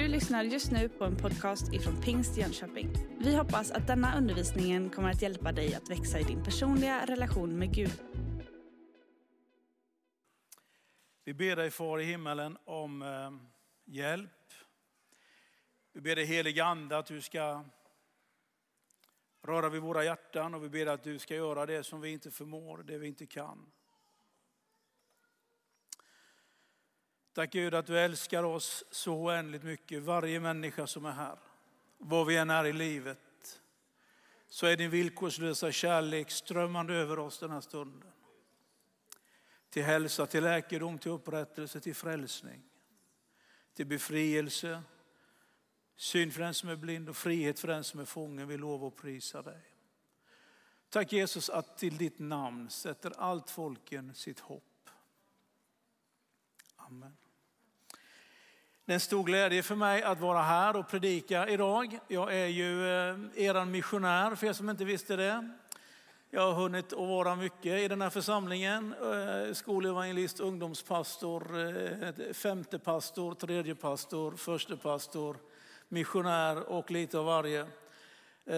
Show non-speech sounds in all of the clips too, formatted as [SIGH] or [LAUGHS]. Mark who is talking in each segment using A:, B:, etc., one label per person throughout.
A: Du lyssnar just nu på en podcast ifrån Pingst Jönköping. Vi hoppas att denna undervisning kommer att hjälpa dig att växa i din personliga relation med Gud.
B: Vi ber dig far i himmelen om eh, hjälp. Vi ber dig heliga ande att du ska röra vid våra hjärtan och vi ber att du ska göra det som vi inte förmår, det vi inte kan. Tack Gud att du älskar oss så oändligt mycket, varje människa som är här. Var vi än är i livet så är din villkorslösa kärlek strömmande över oss den här stunden. Till hälsa, till läkedom, till upprättelse, till frälsning, till befrielse, syn för den som är blind och frihet för den som är fången. Vi lovar och prisa dig. Tack Jesus att till ditt namn sätter allt folken sitt hopp. Amen. Det är en stor glädje för mig att vara här och predika idag. Jag är ju eh, er missionär för er som inte visste det. Jag har hunnit att vara mycket i den här församlingen. Eh, Skolevangelist, ungdomspastor, eh, femte pastor, tredje pastor, förste pastor, missionär och lite av varje.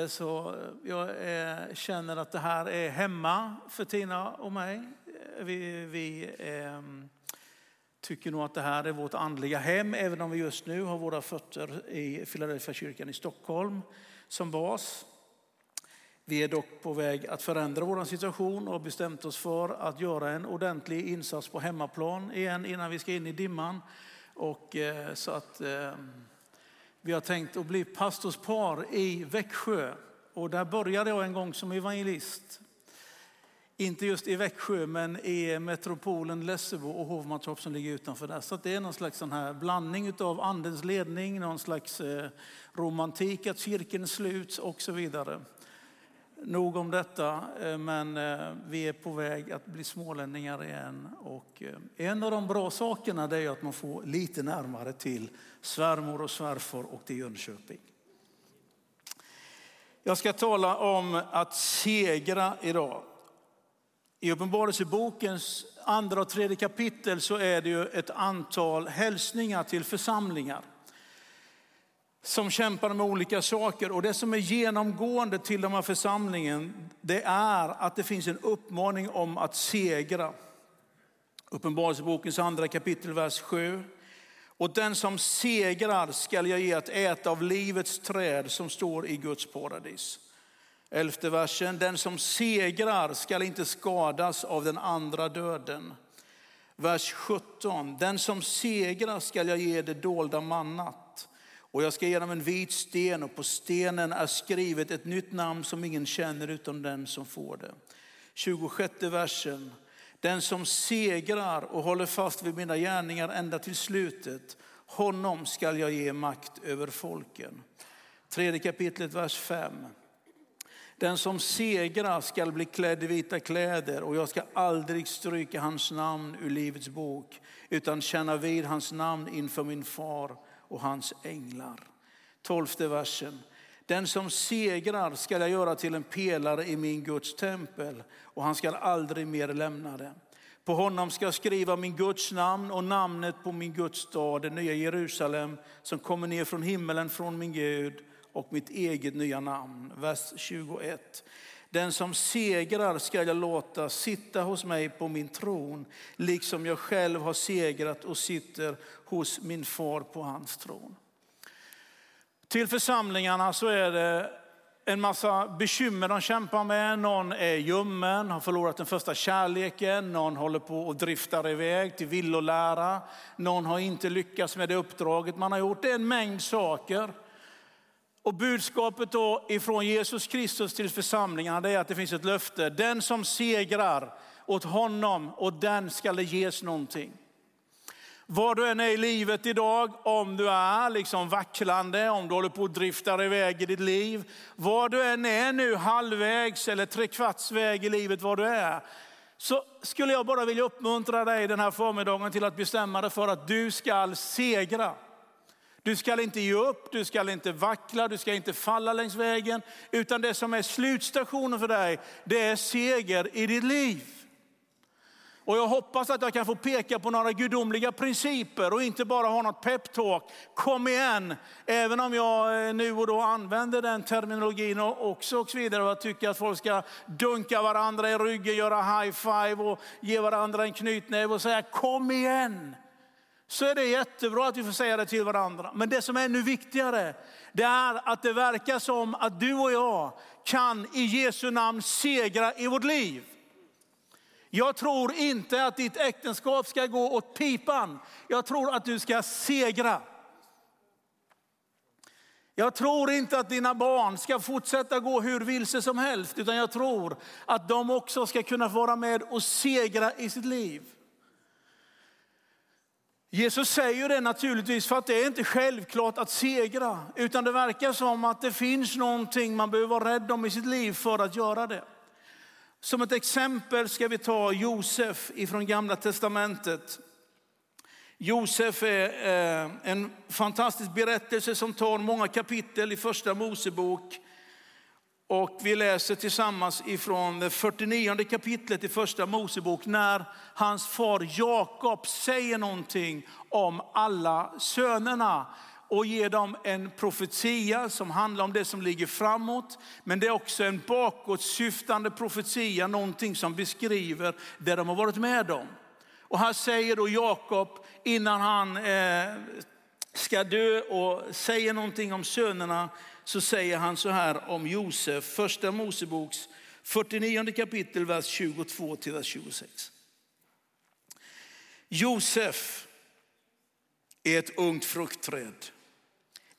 B: Så jag känner att det här är hemma för Tina och mig. Vi, vi ehm, tycker nog att det här är vårt andliga hem, även om vi just nu har våra fötter i Philadelphia kyrkan i Stockholm som bas. Vi är dock på väg att förändra vår situation och har bestämt oss för att göra en ordentlig insats på hemmaplan igen innan vi ska in i dimman. Och, eh, så att, eh, vi har tänkt att bli pastorspar i Växjö. Och där började jag en gång som evangelist. Inte just i Växjö, men i metropolen Lessebo och Hovmantorp som ligger utanför där. Så det är någon slags sån här blandning av andens ledning, någon slags eh, romantik, att cirkeln sluts och så vidare. Nog om detta, eh, men eh, vi är på väg att bli smålänningar igen. Och en av de bra sakerna är att man får lite närmare till svärmor och svärfar och till Jönköping. Jag ska tala om att segra idag. I Uppenbarelsebokens andra och tredje kapitel så är det ju ett antal hälsningar till församlingar som kämpar med olika saker. Och det som är genomgående till de här församlingen, det är att det finns en uppmaning om att segra. Uppenbarelsebokens andra kapitel, vers 7. Och den som segrar skall jag ge att äta av livets träd som står i Guds paradis. Elfte versen, den som segrar skall inte skadas av den andra döden. Vers 17, den som segrar skall jag ge det dolda mannat. Och jag ska ge dem en vit sten och på stenen är skrivet ett nytt namn som ingen känner utom den som får det. 26 versen, den som segrar och håller fast vid mina gärningar ända till slutet, honom skall jag ge makt över folken. Tredje kapitlet, vers 5. Den som segrar skall bli klädd i vita kläder och jag ska aldrig stryka hans namn ur livets bok utan känna vid hans namn inför min far och hans änglar. Tolfte versen. Den som segrar skall jag göra till en pelare i min Guds tempel och han skall aldrig mer lämna det. På honom ska jag skriva min Guds namn och namnet på min Guds stad, det nya Jerusalem som kommer ner från himmelen från min Gud och mitt eget nya namn. Vers 21. Den som segrar ska jag låta sitta hos mig på min tron, liksom jag själv har segrat och sitter hos min far på hans tron. Till församlingarna så är det en massa bekymmer de kämpar med. Någon är ljummen, har förlorat den första kärleken. Någon håller på och driftar iväg till villolära. Någon har inte lyckats med det uppdraget man har gjort. Det är en mängd saker. Och budskapet då ifrån Jesus Kristus till församlingarna är att det finns ett löfte. Den som segrar åt honom och den ska det ges någonting. Var du än är i livet idag, om du är liksom vacklande, om du håller på att drifta iväg i ditt liv. Var du än är nu halvvägs eller trekvarts väg i livet var du är. Så skulle jag bara vilja uppmuntra dig den här förmiddagen till att bestämma dig för att du ska segra. Du ska inte ge upp, du ska inte vackla, du ska inte falla längs vägen. Utan det som är slutstationen för dig, det är seger i ditt liv. Och jag hoppas att jag kan få peka på några gudomliga principer och inte bara ha något peptalk. Kom igen, även om jag eh, nu och då använder den terminologin också och så vidare. Och jag tycker att folk ska dunka varandra i ryggen, göra high five och ge varandra en knytnäve och säga kom igen. Så är det jättebra att vi får säga det till varandra. Men det som är ännu viktigare, det är att det verkar som att du och jag kan i Jesu namn segra i vårt liv. Jag tror inte att ditt äktenskap ska gå åt pipan. Jag tror att du ska segra. Jag tror inte att dina barn ska fortsätta gå hur vilse som helst, utan jag tror att de också ska kunna vara med och segra i sitt liv. Jesus säger det naturligtvis för att det är inte självklart att segra, utan det verkar som att det finns någonting man behöver vara rädd om i sitt liv för att göra det. Som ett exempel ska vi ta Josef ifrån gamla testamentet. Josef är eh, en fantastisk berättelse som tar många kapitel i första Mosebok. Och vi läser tillsammans ifrån det 49 kapitlet i första Mosebok när hans far Jakob säger någonting om alla sönerna och ger dem en profetia som handlar om det som ligger framåt. Men det är också en bakåtsyftande profetia, någonting som beskriver det de har varit med om. Och här säger då Jakob innan han eh, ska dö och säger någonting om sönerna, så säger han så här om Josef, första Moseboks 49 kapitel, vers 22 till vers 26. Josef är ett ungt fruktträd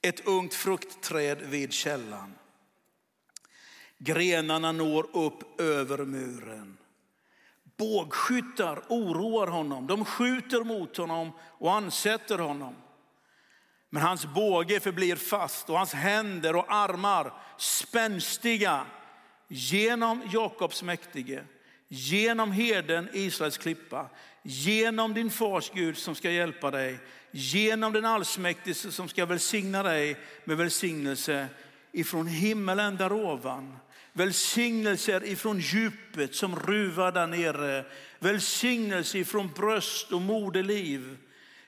B: ett ungt fruktträd vid källan. Grenarna når upp över muren. Bågskyttar oroar honom. De skjuter mot honom och ansätter honom. Men hans båge förblir fast och hans händer och armar spänstiga genom Jakobs mäktige, genom herden Israels klippa, genom din fars Gud som ska hjälpa dig, genom den allsmäktige som ska välsigna dig med välsignelse ifrån himmelen där ovan. Välsignelser ifrån djupet som ruvar där nere. Välsignelse ifrån bröst och moderliv.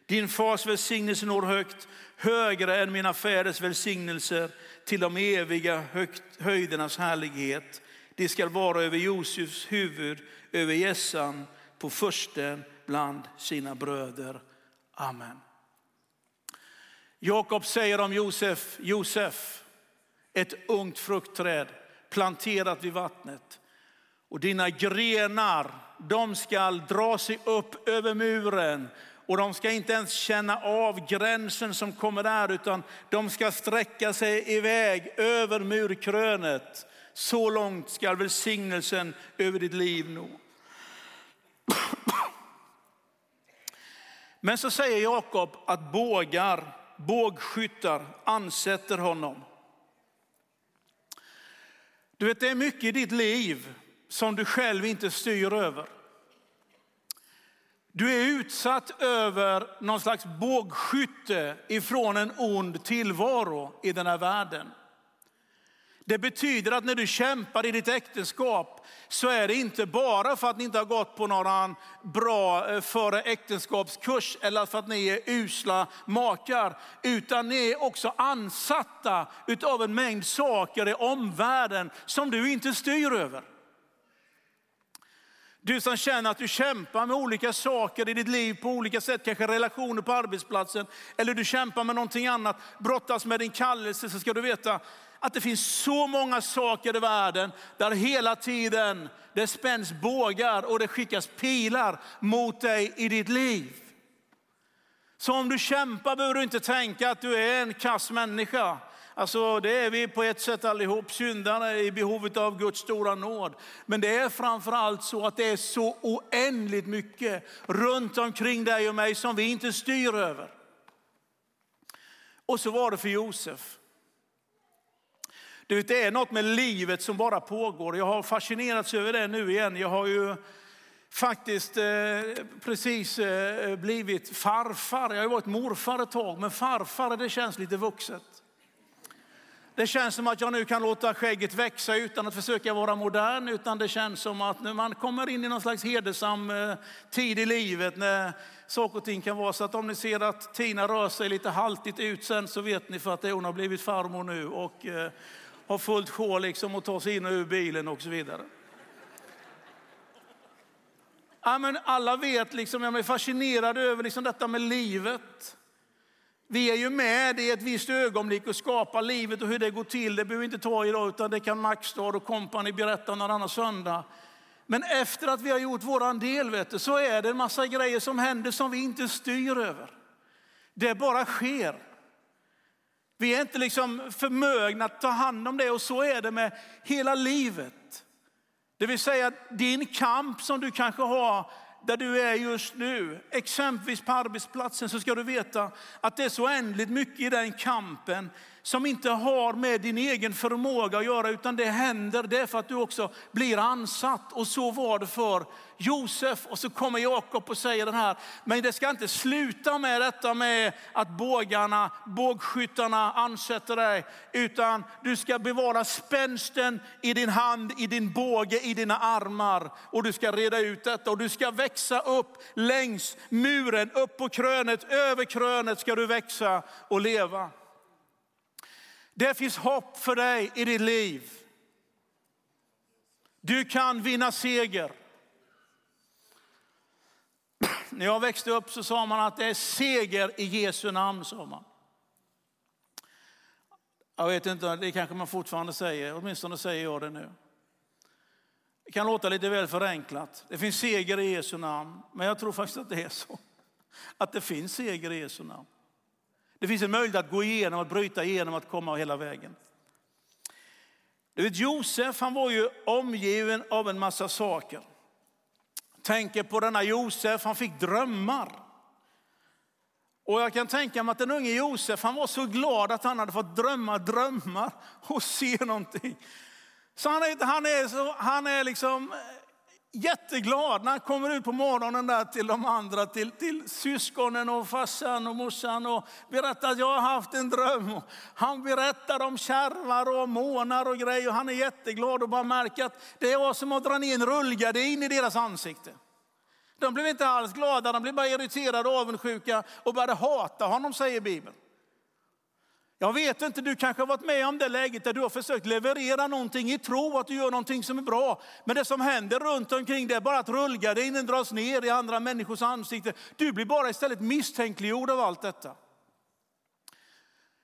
B: Din fars välsignelse når högt, högre än mina fäders välsignelser till de eviga högt, höjdernas härlighet. Det ska vara över Josefs huvud, över gässan på försten bland sina bröder. Amen. Jakob säger om Josef, Josef, ett ungt fruktträd planterat vid vattnet. Och dina grenar, de ska dra sig upp över muren och de ska inte ens känna av gränsen som kommer där, utan de ska sträcka sig iväg över murkrönet. Så långt ska välsignelsen över ditt liv nå. Men så säger Jakob att bågar bågskyttar ansätter honom. Du vet, det är mycket i ditt liv som du själv inte styr över. Du är utsatt över någon slags bågskytte ifrån en ond tillvaro i den här världen. Det betyder att när du kämpar i ditt äktenskap så är det inte bara för att ni inte har gått på någon bra eh, före äktenskapskurs eller för att ni är usla makar, utan ni är också ansatta av en mängd saker i omvärlden som du inte styr över. Du som känner att du kämpar med olika saker i ditt liv på olika sätt, kanske relationer på arbetsplatsen, eller du kämpar med någonting annat, brottas med din kallelse, så ska du veta att det finns så många saker i världen där hela tiden det spänns bågar och det skickas pilar mot dig i ditt liv. Så om du kämpar behöver du inte tänka att du är en kass människa. Alltså det är vi på ett sätt allihop, syndare i behovet av Guds stora nåd. Men det är framförallt så att det är så oändligt mycket runt omkring dig och mig som vi inte styr över. Och så var det för Josef. Du vet, det är något med livet som bara pågår. Jag har fascinerats över det nu igen. Jag har ju faktiskt eh, precis eh, blivit farfar. Jag har varit morfar ett tag, men farfar det känns lite vuxet. Det känns som att jag nu kan låta skägget växa utan att försöka vara modern, utan det känns som att när man kommer in i någon slags hedersam eh, tid i livet när saker och ting kan vara så att om ni ser att Tina rör sig lite haltigt ut sen så vet ni för att hon har blivit farmor nu och eh, har fullt sjå liksom att ta sig in och ur bilen och så vidare. Ja, men alla vet, liksom, jag är fascinerad över liksom detta med livet. Vi är ju med i ett visst ögonblick och skapar livet och hur det går till. Det behöver vi inte ta idag utan det kan Maxstad och kompani berätta någon annan söndag. Men efter att vi har gjort våran del vet du, så är det en massa grejer som händer som vi inte styr över. Det bara sker. Vi är inte liksom förmögna att ta hand om det och så är det med hela livet. Det vill säga din kamp som du kanske har där du är just nu, exempelvis på arbetsplatsen, så ska du veta att det är så oändligt mycket i den kampen som inte har med din egen förmåga att göra, utan det händer därför att du också blir ansatt. Och så var det för Josef. Och så kommer Jakob och säger den här, men det ska inte sluta med detta med att bågarna, bågskyttarna ansätter dig, utan du ska bevara spänsten i din hand, i din båge, i dina armar. Och du ska reda ut detta och du ska växa upp längs muren, upp på krönet, över krönet ska du växa och leva. Det finns hopp för dig i ditt liv. Du kan vinna seger. [CLEARS THROAT] När jag växte upp så sa man att det är seger i Jesu namn. Sa man. Jag vet inte, det kanske man fortfarande säger, åtminstone säger jag det nu. Det kan låta lite väl förenklat. Det finns seger i Jesu namn, men jag tror faktiskt att det är så. Att det finns seger i Jesu namn. Det finns en möjlighet att gå igenom, att bryta igenom, att komma hela vägen. Du vet, Josef han var ju omgiven av en massa saker. Tänker på denna Josef, han fick drömmar. Och jag kan tänka mig att den unge Josef han var så glad att han hade fått drömma drömmar och se någonting. Så han är, han är, så, han är liksom jätteglad när han kommer ut på morgonen där till de andra, till, till syskonen och farsan och morsan och berättar att jag har haft en dröm. Han berättar om kärvar och månar och grejer. och Han är jätteglad och bara märker att det är jag som har dragit ner en rullgardin i deras ansikte. De blev inte alls glada, de blev bara irriterade och avundsjuka och började hata honom, säger Bibeln. Jag vet inte, du kanske har varit med om det läget där du har försökt leverera någonting i tro att du gör någonting som är bra. Men det som händer runt omkring det är bara att rullgardinen dras ner i andra människors ansikte. Du blir bara istället misstänkliggjord av allt detta.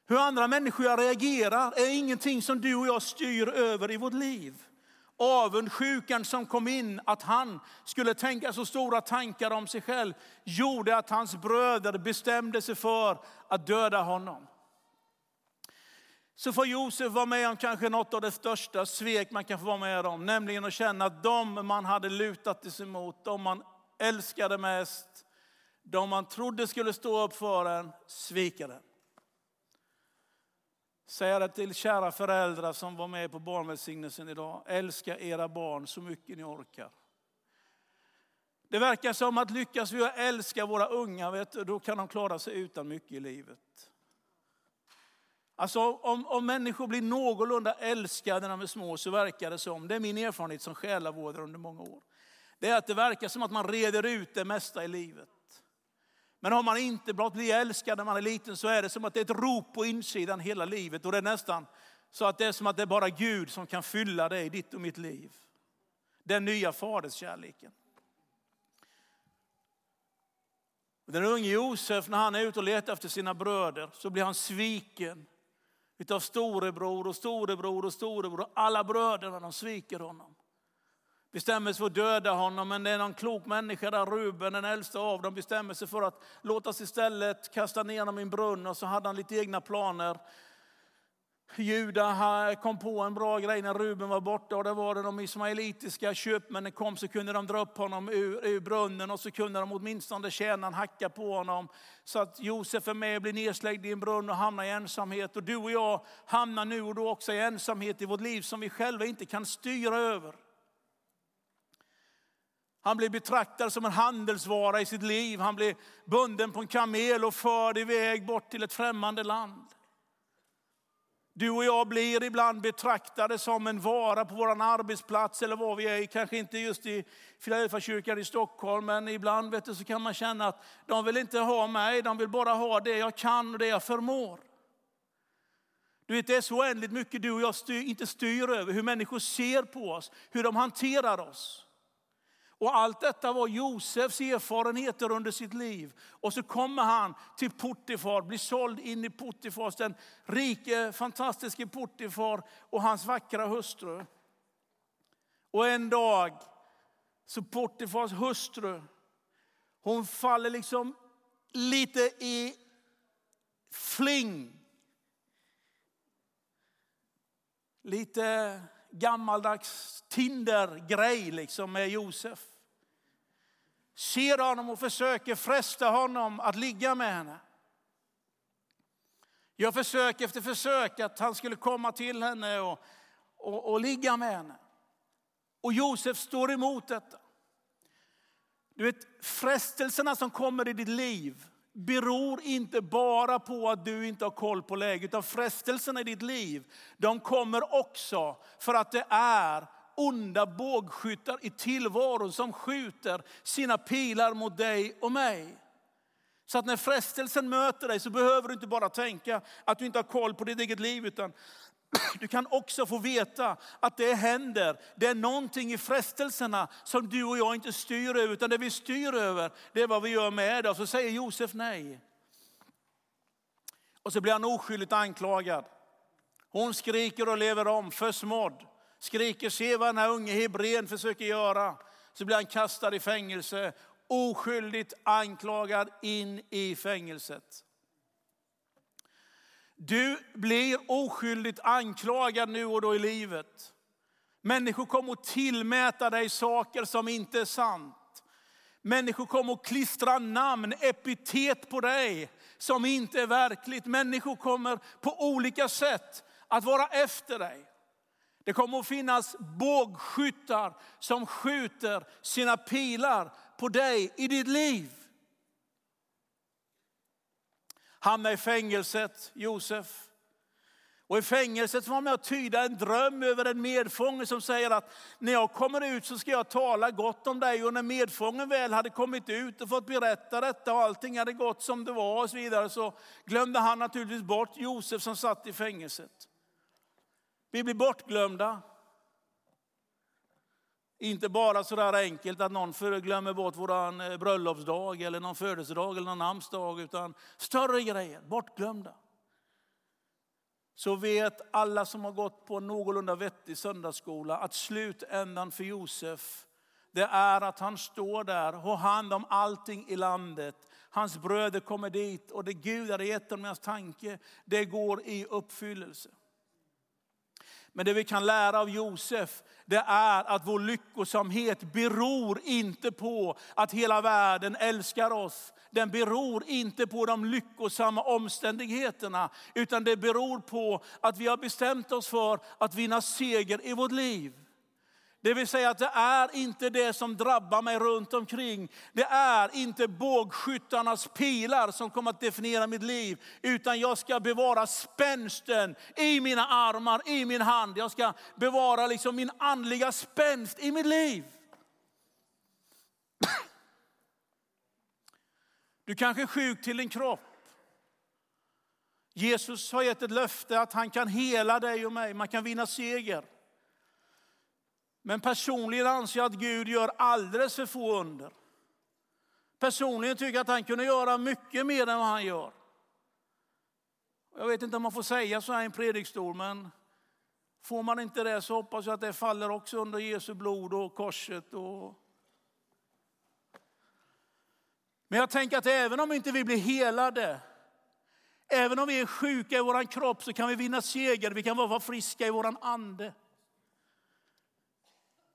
B: Hur andra människor reagerar är ingenting som du och jag styr över i vårt liv. Avundsjukan som kom in, att han skulle tänka så stora tankar om sig själv, gjorde att hans bröder bestämde sig för att döda honom så får Josef vara med om kanske något av det största svek man kan få vara med om. Nämligen att känna att de man hade lutat sig mot, de man älskade mest, de man trodde skulle stå upp för en, sviker en. Säga det till kära föräldrar som var med på barnvälsignelsen idag. Älska era barn så mycket ni orkar. Det verkar som att lyckas vi älska våra unga, vet du, då kan de klara sig utan mycket i livet. Alltså om, om människor blir någorlunda älskade när de är små så verkar det som, det är min erfarenhet som själavårdare under många år, det är att det verkar som att man reder ut det mesta i livet. Men om man inte blir älskad när man är liten så är det som att det är ett rop på insidan hela livet. Och det är nästan så att det är som att det är bara Gud som kan fylla det i ditt och mitt liv. Den nya faderskärleken. Den unge Josef, när han är ute och letar efter sina bröder, så blir han sviken utav storebror och storebror och storebror. Alla bröderna de sviker honom. Bestämmer sig för att döda honom, men det är någon klok människa där, Ruben, den äldsta av dem, bestämmer sig för att låta sig istället kasta ner honom i en brunn och så hade han lite egna planer. Juda kom på en bra grej när Ruben var borta och det var det de ismaelitiska köpmännen kom så kunde de dra upp honom ur, ur brunnen och så kunde de åtminstone tjänaren hacka på honom. Så att Josef är med och blir nedsläckt i en brunn och hamnar i ensamhet. Och du och jag hamnar nu och då också i ensamhet i vårt liv som vi själva inte kan styra över. Han blir betraktad som en handelsvara i sitt liv. Han blir bunden på en kamel och förd iväg bort till ett främmande land. Du och jag blir ibland betraktade som en vara på vår arbetsplats eller var vi är. Kanske inte just i Filadelfiakyrkan i Stockholm, men ibland vet du, så kan man känna att de vill inte ha mig, de vill bara ha det jag kan och det jag förmår. Du vet, det är så oändligt mycket du och jag styr, inte styr över, hur människor ser på oss, hur de hanterar oss. Och allt detta var Josefs erfarenheter under sitt liv. Och så kommer han till Portifar, blir såld in i Potifars, den rike, fantastiske Portifar och hans vackra hustru. Och en dag så Portifars hustru, hon faller liksom lite i fling. Lite gammaldags Tinder-grej liksom med Josef ser honom och försöker fresta honom att ligga med henne. Jag försök efter försök att han skulle komma till henne och, och, och ligga med henne. Och Josef står emot detta. Du vet, frestelserna som kommer i ditt liv beror inte bara på att du inte har koll på läget, utan frestelserna i ditt liv, de kommer också för att det är onda bågskyttar i tillvaron som skjuter sina pilar mot dig och mig. Så att när frestelsen möter dig så behöver du inte bara tänka att du inte har koll på ditt eget liv, utan [CLEARS THROAT] du kan också få veta att det händer. Det är någonting i frestelserna som du och jag inte styr över, utan det vi styr över, det är vad vi gör med det. Och så säger Josef nej. Och så blir han oskyldigt anklagad. Hon skriker och lever om, försmådd skriker, se vad den här unge hebrén försöker göra. Så blir han kastad i fängelse, oskyldigt anklagad in i fängelset. Du blir oskyldigt anklagad nu och då i livet. Människor kommer att tillmäta dig saker som inte är sant. Människor kommer att klistra namn, epitet på dig som inte är verkligt. Människor kommer på olika sätt att vara efter dig. Det kommer att finnas bågskyttar som skjuter sina pilar på dig i ditt liv. Hamna i fängelset, Josef. Och i fängelset var med att tyda en dröm över en medfånge som säger att när jag kommer ut så ska jag tala gott om dig. Och när medfången väl hade kommit ut och fått berätta detta och allting hade gått som det var och så vidare så glömde han naturligtvis bort Josef som satt i fängelset. Vi blir bortglömda. Inte bara så där enkelt att någon glömmer bort vår eh, bröllopsdag eller någon födelsedag eller någon namnsdag, utan större grejer, bortglömda. Så vet alla som har gått på en någorlunda vettig söndagsskola att slutändan för Josef, det är att han står där och har hand om allting i landet. Hans bröder kommer dit och det Gud hade gett dem i hans tanke, det går i uppfyllelse. Men det vi kan lära av Josef, det är att vår lyckosamhet beror inte på att hela världen älskar oss. Den beror inte på de lyckosamma omständigheterna, utan det beror på att vi har bestämt oss för att vinna seger i vårt liv. Det vill säga att det är inte det som drabbar mig runt omkring. Det är inte bågskyttarnas pilar som kommer att definiera mitt liv. Utan jag ska bevara spänsten i mina armar, i min hand. Jag ska bevara liksom min andliga spänst i mitt liv. Du kanske är sjuk till din kropp. Jesus har gett ett löfte att han kan hela dig och mig. Man kan vinna seger. Men personligen anser jag att Gud gör alldeles för få under. Personligen tycker jag att han kunde göra mycket mer än vad han gör. Jag vet inte om man får säga så här i en predikstol, men får man inte det så hoppas jag att det faller också under Jesu blod och korset. Och... Men jag tänker att även om inte vi blir helade, även om vi är sjuka i vår kropp så kan vi vinna seger, vi kan vara friska i vår ande.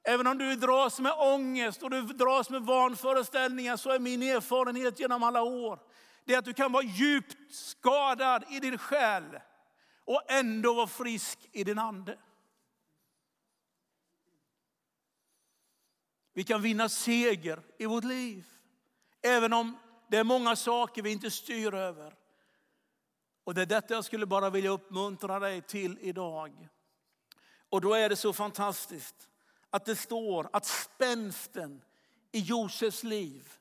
B: Även om du dras med ångest och du dras med vanföreställningar så är min erfarenhet genom alla år det att du kan vara djupt skadad i din själ och ändå vara frisk i din ande. Vi kan vinna seger i vårt liv. Även om det är många saker vi inte styr över. Och det är detta jag skulle bara vilja uppmuntra dig till idag. Och då är det så fantastiskt att det står att spänsten i Josefs liv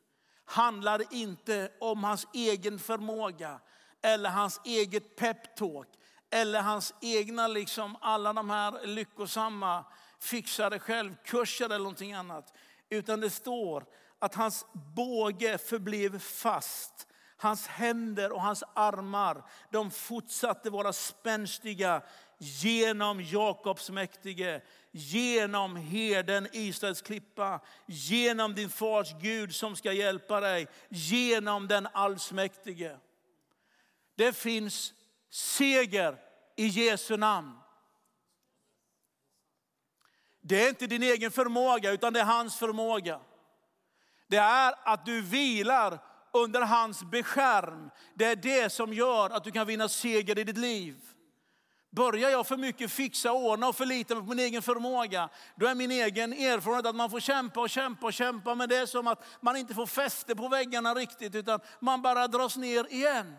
B: handlar inte om hans egen förmåga eller hans eget peptalk eller hans egna, liksom alla de här lyckosamma fixade självkurser eller någonting annat. Utan det står att hans båge förblev fast. Hans händer och hans armar, de fortsatte vara spänstiga genom Jakobs mäktige, genom herden Israels klippa, genom din fars Gud som ska hjälpa dig, genom den allsmäktige. Det finns seger i Jesu namn. Det är inte din egen förmåga utan det är hans förmåga. Det är att du vilar under hans beskärm. Det är det som gör att du kan vinna seger i ditt liv. Börjar jag för mycket fixa, ordna och förlita mig på min egen förmåga, då är min egen erfarenhet att man får kämpa och kämpa och kämpa. Men det är som att man inte får fäste på väggarna riktigt, utan man bara dras ner igen.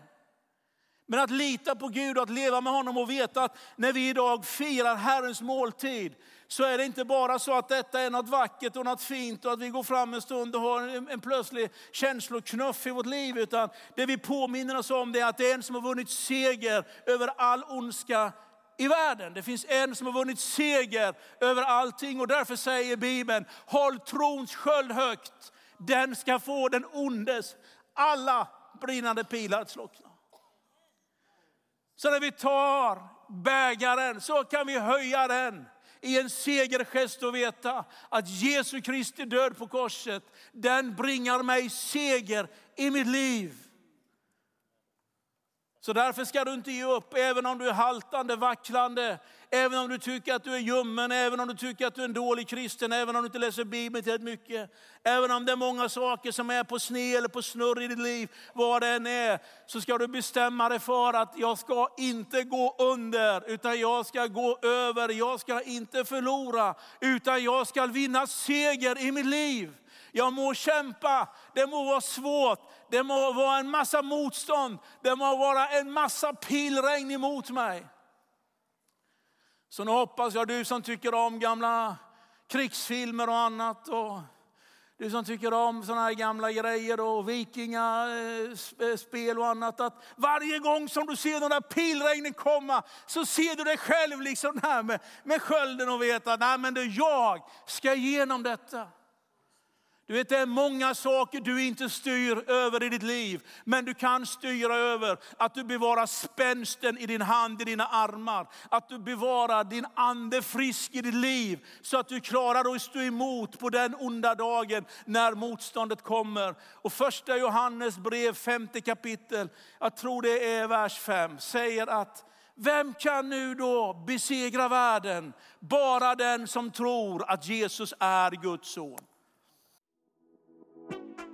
B: Men att lita på Gud och att leva med honom och veta att när vi idag firar Herrens måltid, så är det inte bara så att detta är något vackert och något fint och att vi går fram en stund och har en, en plötslig känsloknuff i vårt liv. Utan det vi påminner oss om det är att det är en som har vunnit seger över all ondska i världen. Det finns en som har vunnit seger över allting och därför säger Bibeln, håll trons sköld högt. Den ska få den ondes alla brinnande pilar att slockna. Så när vi tar bägaren så kan vi höja den i en segergest och veta att Jesu Kristi död på korset, den bringar mig seger i mitt liv. Så därför ska du inte ge upp, även om du är haltande, vacklande, även om du tycker att du är ljummen, även om du tycker att du är en dålig kristen, även om du inte läser Bibeln tillräckligt mycket. Även om det är många saker som är på sned eller på snurr i ditt liv, vad det än är, så ska du bestämma dig för att jag ska inte gå under, utan jag ska gå över. Jag ska inte förlora, utan jag ska vinna seger i mitt liv. Jag må kämpa, det må vara svårt, det må vara en massa motstånd, det må vara en massa pilregn emot mig. Så nu hoppas jag du som tycker om gamla krigsfilmer och annat, och du som tycker om sådana här gamla grejer och vikingaspel eh, eh, och annat, att varje gång som du ser de där pilregnen komma så ser du dig själv liksom [LAUGHS] här med, med skölden och vet att nej, men det, jag ska igenom detta. Du vet, det är många saker du inte styr över i ditt liv. Men du kan styra över att du bevarar spänsten i din hand, i dina armar. Att du bevarar din ande frisk i ditt liv. Så att du klarar att stå emot på den onda dagen när motståndet kommer. Och första Johannes brev, femte kapitel, jag tror det är vers fem, säger att vem kan nu då besegra världen? Bara den som tror att Jesus är Guds son.